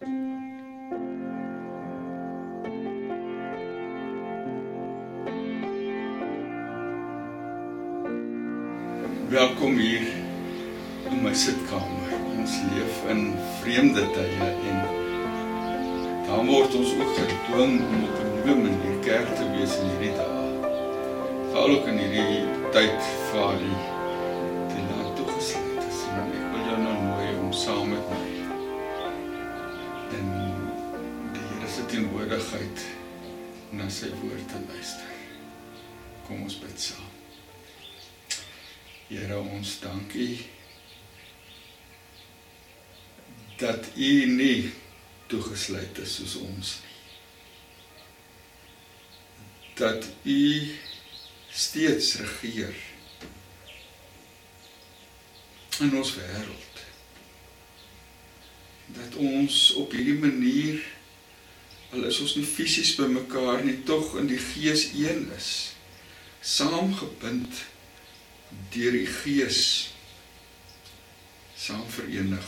Welkom hier in my sitkamer. Ons leef in vreemde tye en dan word ons ook gedwing om op 'n nuwe manier kerk te wees in hierdie dae. Veral ook in hierdie tyd die die na sy woord te luister. Kom ons bid saam. Here ons dankie dat U nie toegesluit is soos ons nie. Dat U steeds regeer in ons wêreld. Dat ons op hierdie manier al is ons nie fisies bymekaar nie, tog in die gees een is, saamgebind deur die gees saam verenig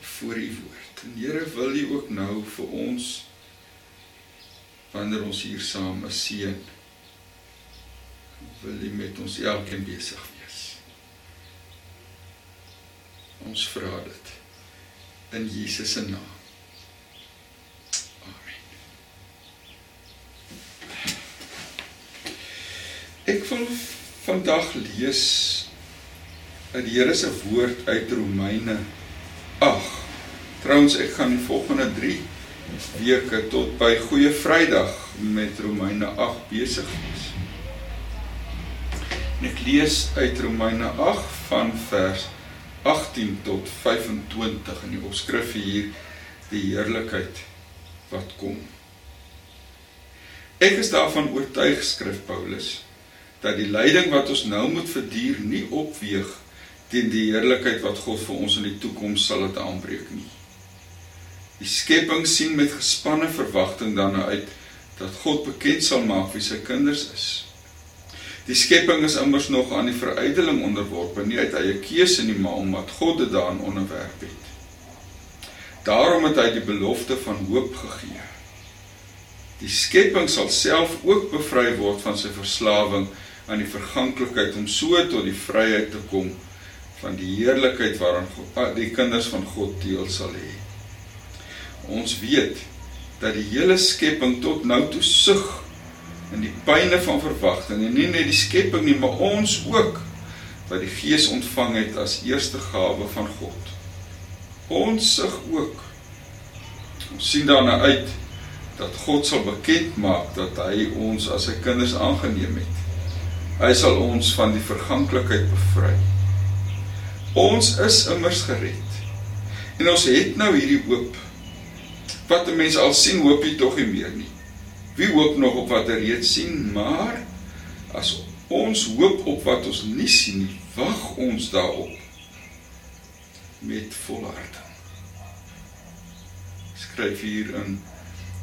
voor u woord. En Here wil u ook nou vir ons wanneer ons hier saam is seën. Wil u met ons elkeen besig wees. Ons vra dit in Jesus se naam. Ek wil vandag lees uit die Here se woord uit Romeine 8. Trouwens ek gaan die volgende 3 weke tot by Goeie Vrydag met Romeine 8 besig wees. En ek lees uit Romeine 8 van vers 18 tot 25 in die opskrif hier die heerlikheid wat kom. Ek is daarvan oortuig skryf Paulus dat die lyding wat ons nou moet verduur nie opweeg teen die heerlikheid wat God vir ons in die toekoms sal laat aanbreek nie. Die skepping sien met gespanne verwagting daarna uit dat God bekend sal maak wie sy kinders is. Die skepping is immers nog aan die verydeling onderworpe, nie uit eie keuse nie, maar omdat God dit daarin onderwerp het. Daarom het hy die belofte van hoop gegee. Die skepping sal self ook bevry word van sy verslawing aan die verganklikheid om so tot die vryheid te kom van die heerlikheid waaraan God, ah, die kinders van God deel sal hê. Ons weet dat die hele skepping tot nou toe sug in die pyne van verwagting en nie net die skepping nie, maar ons ook wat die Gees ontvang het as eerste gawe van God. Ons sug ook. Ons sien daarna uit dat God sal bekend maak dat hy ons as sy kinders aangeneem het. Hy sal ons van die verganklikheid bevry. Ons is immers gered. En ons het nou hierdie hoop. Wat 'n mens al sien, hoop jy tog nie meer nie. Wie hoop nog op wat hy reeds sien, maar as ons hoop op wat ons nie sien nie, wag ons daarop met volharding. Skryf hier in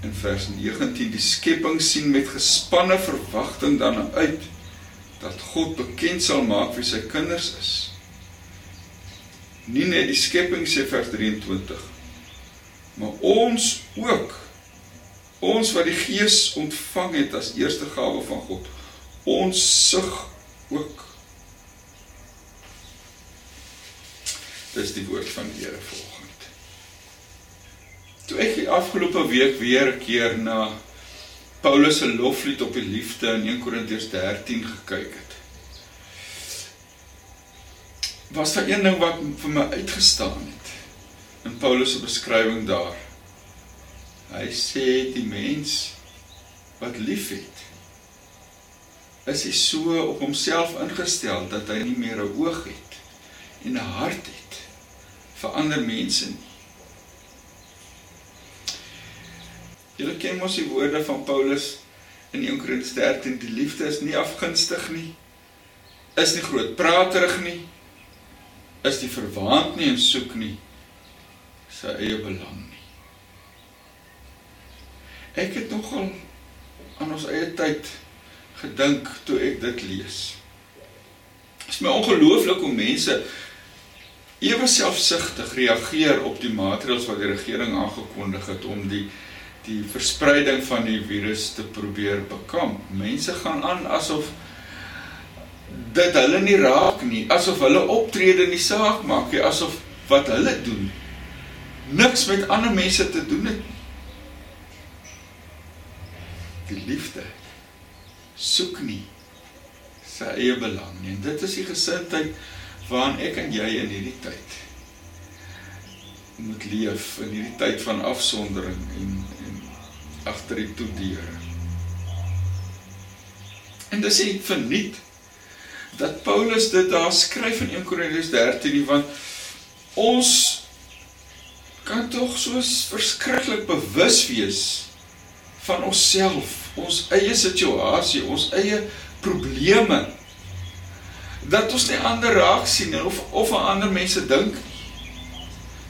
in vers 19 die skepping sien met gespanne verwagting dan uit dat God bekend sal maak wie sy kinders is. Nie net die skepping sê vers 23 maar ons ook. Ons wat die gees ontvang het as eerste gawe van God ons sug ook. Dis die woord van die Here volgend. Toe ek die afgelope week weer 'n keer na Paulus se loflied op die liefde in 1 Korintiërs 13 gekyk het was daar een ding wat vir my uitgestaan het in Paulus se beskrywing daar. Hy sê die mens wat liefhet is hy so op homself ingestel dat hy nie meer 'n oog het en 'n hart het vir ander mense nie. Julle ken mos die woorde van Paulus in 1 Korintiërs 13, die liefde is nie afgunstig nie, is nie grootpraterig nie, is nie verwaand nie en soek nie sy eie belang nie. Ek het nogal aan ons eie tyd gedink toe ek dit lees. Dit is my ongelooflik hoe mense ewe selfsugtig reageer op die maatreëls wat die regering aangekondig het om die die verspreiding van die virus te probeer bekamp. Mense gaan aan asof dit hulle nie raak nie, asof hulle optrede nie saak maak nie, asof wat hulle doen niks met ander mense te doen het nie. Die liefde soek nie sy eie belang nie. En dit is die gesindheid waarin ek en jy in hierdie tyd moet leef in hierdie tyd van afsondering en en agter die toedeure. En dis nie verniet dat Paulus dit daar skryf in 1 Korintiërs 13 nie want ons kan tog soos verskriklik bewus wees van onsself, ons eie situasie, ons eie probleme dat ons nie ander raak sien of of aan ander mense dink nie.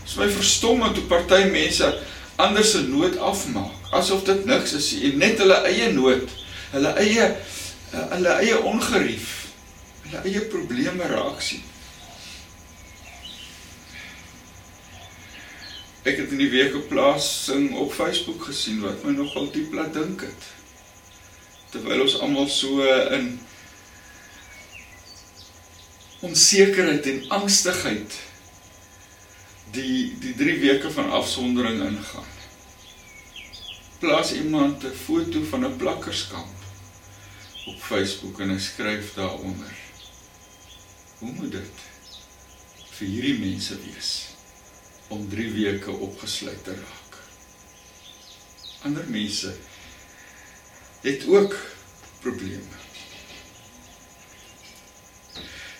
Dis my verstommend hoe party mense ander se nood afmaak asof dit niks is en net hulle eie nood, hulle eie hulle eie ongerief, hulle eie probleme raak sien. Ek het in die week op plasing op Facebook gesien wat my nogal diep laat dink het. Terwyl ons almal so in onsekerheid en angstigheid die die 3 weke van afsondering ingaan. Plaas iemand 'n foto van 'n plakkerskamp op Facebook en hy skryf daaronder: Hoe moet dit vir hierdie mense wees om 3 weke opgesluit te raak? Ander mense het ook probleme.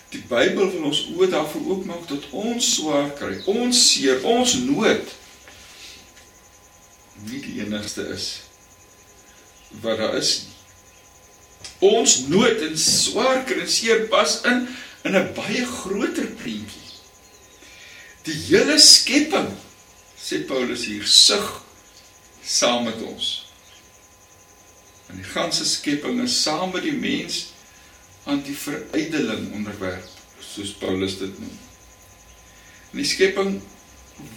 Die Bybel wil ons oë daarvoor oopmaak dat ons swaar kry, ons seer, ons nood nie die enigste is wat daar is nie. Ons nood en swaar kry en seer pas in in 'n baie groter prentjie. Die hele skepping, sê Paulus hier, sug saam met ons. En die ganse skepping is saam met die mens aan die verydeling onderwerp, soos Paulus dit noem. En die skepping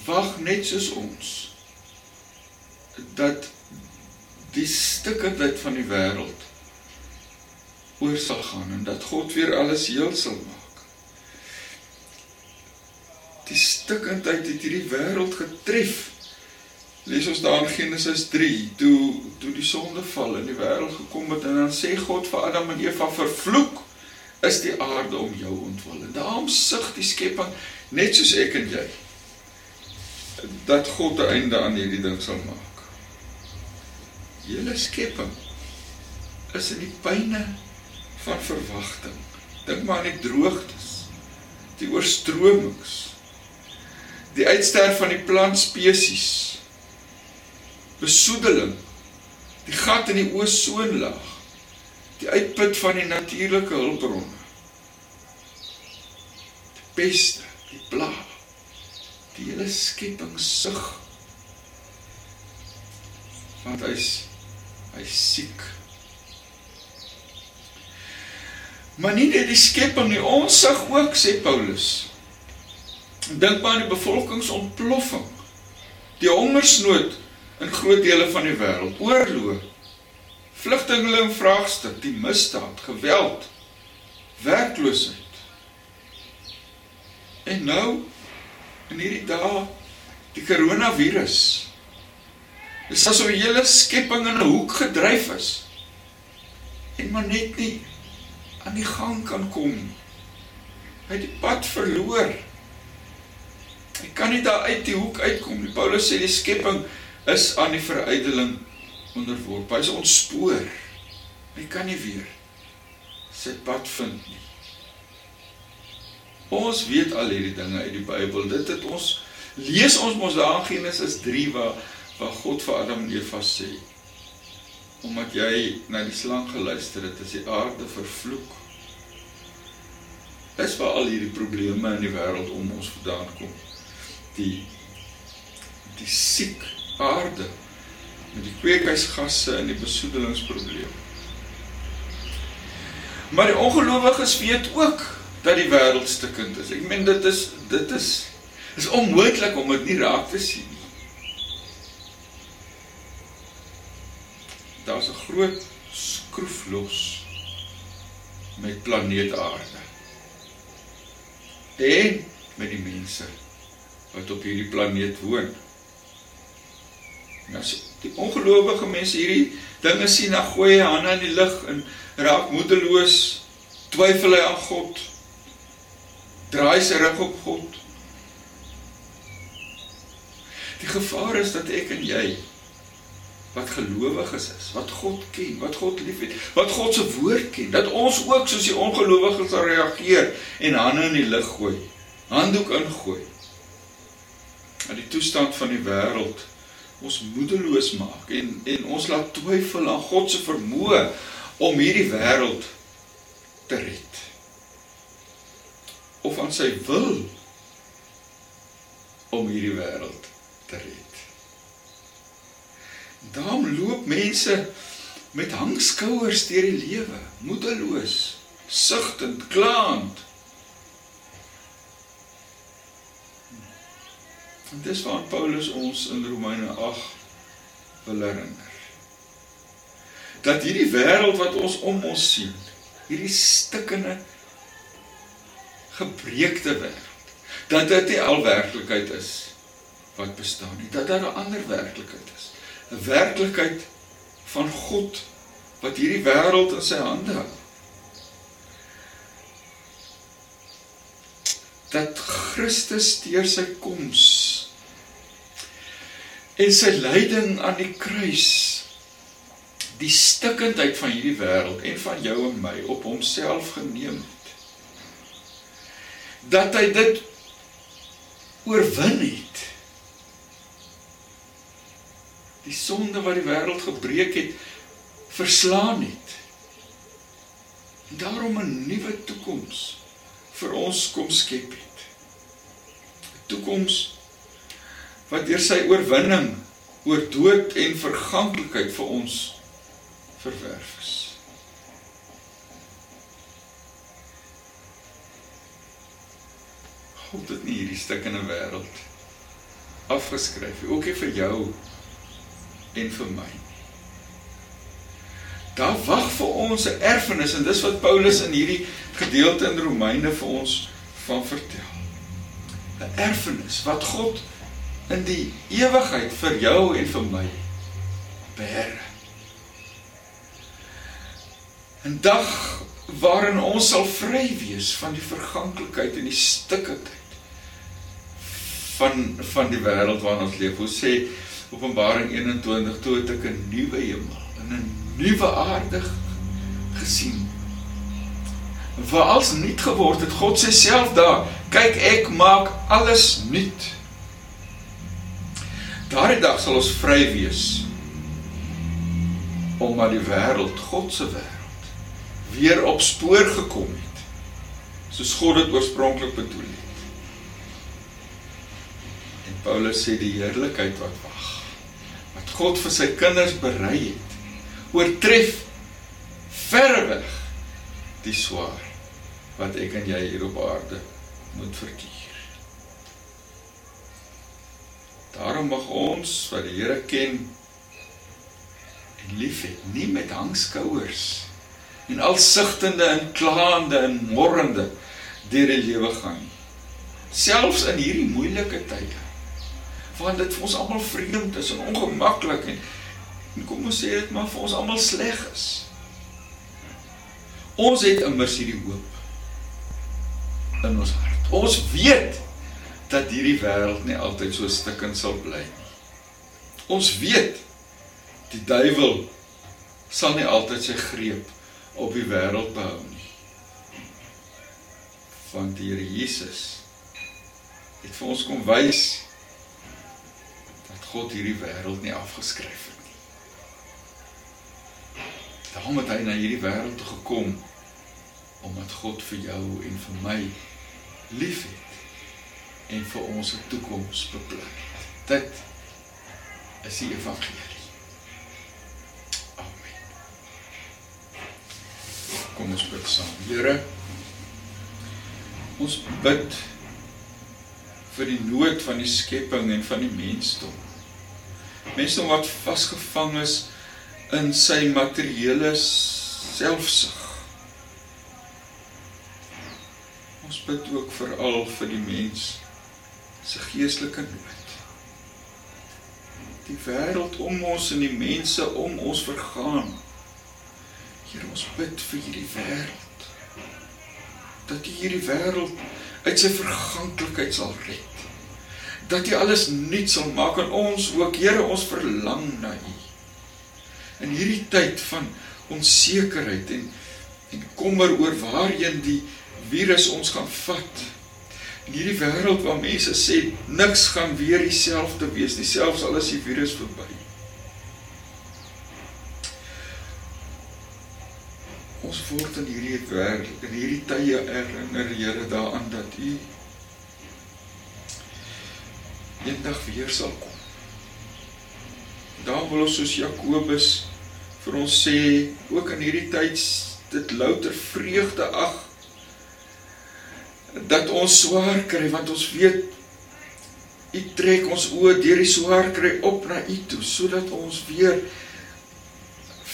wag net soos ons dat die stukkendheid van die wêreld oor sal gaan en dat God weer alles heel sal maak. Die stukkendheid het hierdie wêreld getref. Lees ons daar in Genesis 3, toe toe die sondeval in die wêreld gekom het en dan sê God vir Adam en Eva vervloek is die aarde om jou ontwil. En daarom sug die skepping net soos ek en jy dat God 'n einde aan hierdie ding sal maak. Hele skepping is in die pyne van verwagting. Dink maar aan die droogtes, die oorstromings, die uitsterf van die plantspesies, besoedeling, die gat in die ozonlaag die uitput van die natuurlike hulpbronne. Die peste, die plaag, die hele skepping sug. Want hy's hy's siek. Maar nie net die skepping nie, ons sug ook sê Paulus. Dink maar aan die bevolkingsontploffing. Die hongersnood in groot dele van die wêreld, oorlog vlugtelinge vraagstuk, die misdaad, geweld, werkloosheid. En nou in hierdie dae die koronavirus. Dis asof die hele skepping in 'n hoek gedryf is. En maar net nie aan die gang kan kom nie. Hy het die pad verloor. Hy kan nie daar uit die hoek uitkom nie. Paulus sê die skepping is aan die verydeling onderworp. Hy is ontspoor. Hy kan nie weer sy pad vind nie. Ons weet al hierdie dinge uit die Bybel. Dit het ons lees ons mos daar in Genesis 3 waar waar God vir Adam en Eva sê omdat jy na die slang geluister het, is die aarde vervloek. Dis waar al hierdie probleme in die wêreld om ons vandaan kom. Die die siek aarde met die kweekhuisgasse en die besoedelingsprobleem. Maar die ongelowiges weet ook dat die wêreld stikkend is. Ek meen dit is dit is is onmoontlik om dit nie raak te sien nie. Daar's 'n groot skroef los met planeet Aarde. En met die mense wat op hierdie planeet woon. Nou die ongelowige mense hierdie dinge sien, dan gooi hy hande in die lug en raak moedeloos, twyfel hy aan God. Draai sy rug op God. Die gevaar is dat ek en jy wat gelowiges is, wat God ken, wat God liefhet, wat God se woord ken, dat ons ook soos die ongelowiges sal reageer en hande in die lug gooi, handdoek ingooi. Dat die toestand van die wêreld ons moedeloos maak en en ons laat twyfel aan God se vermoë om hierdie wêreld te red. Of aan sy wil om hierdie wêreld te red. Daarom loop mense met hangskouers deur die lewe, moedeloos, sugtend, klaand. En dis waar Paulus ons in Romeine 8 wil herinner. Dat hierdie wêreld wat ons om ons sien, hierdie stikkende gebreekte wêreld, dat dit nie al werklikheid is wat bestaan nie, dat daar 'n ander werklikheid is. 'n Werklikheid van God wat hierdie wêreld in sy hande hou. dat Christus deur sy koms en sy lyding aan die kruis die stikkendheid van hierdie wêreld en van jou en my op homself geneem het dat hy dit oorwin het die sonde wat die wêreld gebreek het verslaan het. En daarom 'n nuwe toekoms vir ons kom skep het. 'n toekoms wat deur sy oorwinning oor dood en verganklikheid vir ons verwerf is. God het nie hierdie stukkende wêreld afgeskryf nie, ook nie vir jou en vir my. Daar wag vir ons 'n erfenis en dis wat Paulus in hierdie gedeelte in Romeine vir ons van vertel. 'n Erfenis wat God in die ewigheid vir jou en vir my beheer. 'n Dag waarin ons sal vry wees van die verganklikheid en die stikkindheid van van die wêreld waarin ons leef. Hoe sê Openbaring 21 toe het ek 'n nuwe hemel en 'n nuwe aarde gesien. Waar alles nuut geword het, God sê self daar, kyk ek maak alles nuut. Daardie dag sal ons vry wees omdat die wêreld, God se wêreld, weer op spoor gekom het. Soos God dit oorspronklik bedoel het. Paulus sê die heerlikheid wat wag, wat God vir sy kinders berei het, oortref verreweg die swaar wat ek en jy hier op aarde moet verkies. Daarom mag ons wat die Here ken en liefhet, nie met hangskouers en al sigtende en klaande en morrende deur die lewe gaan nie. Selfs in hierdie moeilike tye want dit vir ons almal vreemd is en ongemaklik en, en kom ons sê dit maar vir ons almal sleg is. Ons het immers hierdie hoop in ons hart. Ons weet dat hierdie wêreld nie altyd so stikkend sal bly nie. Ons weet die duiwel sal nie altyd sy greep op die wêreld behou nie. Want die Here Jesus het vir ons kom wys God hierdie wêreld nie afgeskryf het nie. Daarom het hy na hierdie wêreld toe gekom omdat God vir jou en vir my liefhet en vir ons 'n toekoms beplan. Dit is die evangelie. Amen. Kom ons bid saam. Here, Ons bid vir die nood van die skepping en van die mensdom. Mensdom wat vasgevang is in sy materiële selfsug. Ons bid ook veral vir die mens se geestelike nood. Die wêreld om ons en die mense om ons vergaan. Here, ons bid vir hierdie wêreld. Dat U hierdie wêreld uit sy verganklikheid sal red. Dat U alles nuut sal maak en ons ook, Here, ons verlang na U. In hierdie tyd van onsekerheid en en kommer oor waarheen die virus ons gaan vat. In hierdie wêreld waar mense sê niks gaan weer dieselfde wees nie, selfs al is die virus verby. Ons word in hierdie wêreld, in hierdie tye herinner Here daaraan dat U eendag weer sal kom. Daar wil ons soos Jakobus vir ons sê ook in hierdie tyd dit louter vreugde ag dat ons swaar kry want ons weet U trek ons oë deur die swaar kry op na U toe sodat ons weer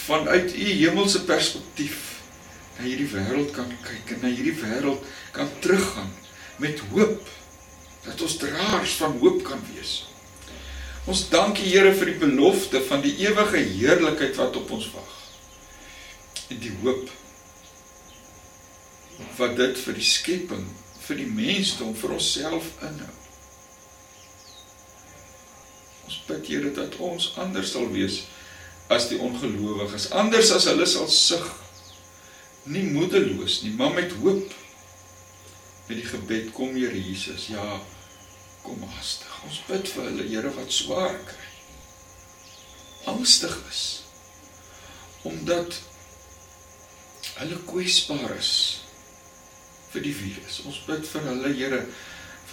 vanuit U hemelse perspektief na hierdie wêreld kan kyk en na hierdie wêreld kan teruggaan met hoop dat ons draers van hoop kan wees. Ons dank U Here vir die belofte van die ewige heerlikheid wat op ons wag. En die hoop wat dit vir die skepping, vir die mensdom, vir onsself inhou. Ons bid Here dat ons anders sal wees as die ongelowiges, anders as hulle sal sug nie moedeloos nie, maar met hoop. Met die gebed kom Here Jesus. Ja, kom haastig. Ons bid vir hulle, Here, wat swaar kry. Angstig is omdat hulle kwesbaar is vir die virus. Ons bid vir hulle, Here,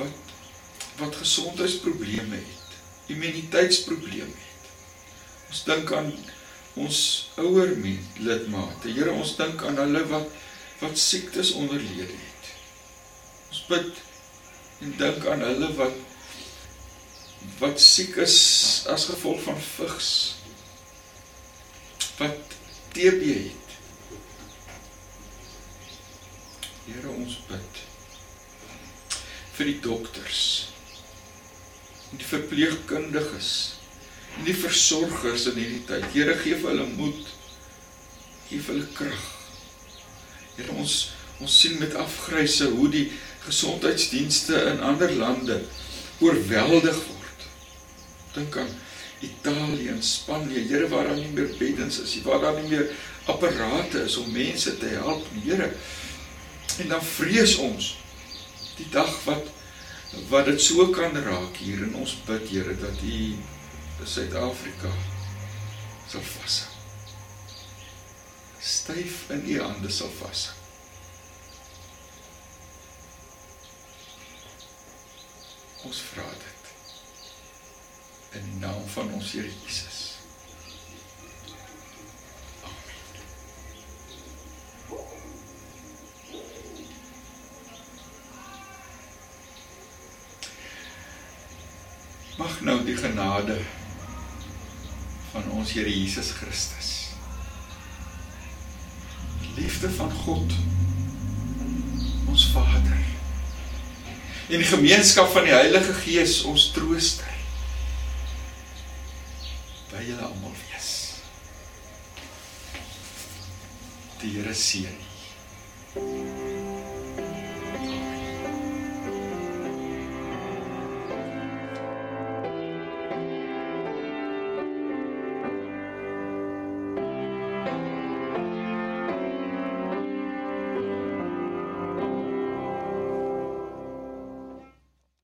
wat wat gesondheidsprobleme het, immuniteitsprobleme het. Ons dink aan ons ouer mens lidmate. Here, ons dink aan hulle wat wat siektes onderlede het. Ons bid en dink aan hulle wat wat siek is as gevolg van vigs. Wat TB het. Here, ons bid vir die dokters en die verpleegkundiges en die versorgers in hierdie tyd. Here gee vir hulle moed. Gee vir hulle krag. Here ons ons sien met afgryse hoe die gesondheidsdienste in ander lande oorweldig word. Dink aan Italië en Spanje, Here waar daar nie meer beddens is nie, waar daar nie meer apparate is om mense te help nie, Here. En dan vrees ons die dag wat wat dit so kan raak hier in ons bid, Here, dat U Suid-Afrika sal vashou. Styf in u hande sal vashou. Ons vra dit in die naam van ons Here Jesus. Mag nou die genade van ons Here Jesus Christus. Liefde van God ons Vader. En die gemeenskap van die Heilige Gees ons trooster. By julle almal wees. Die Here seën.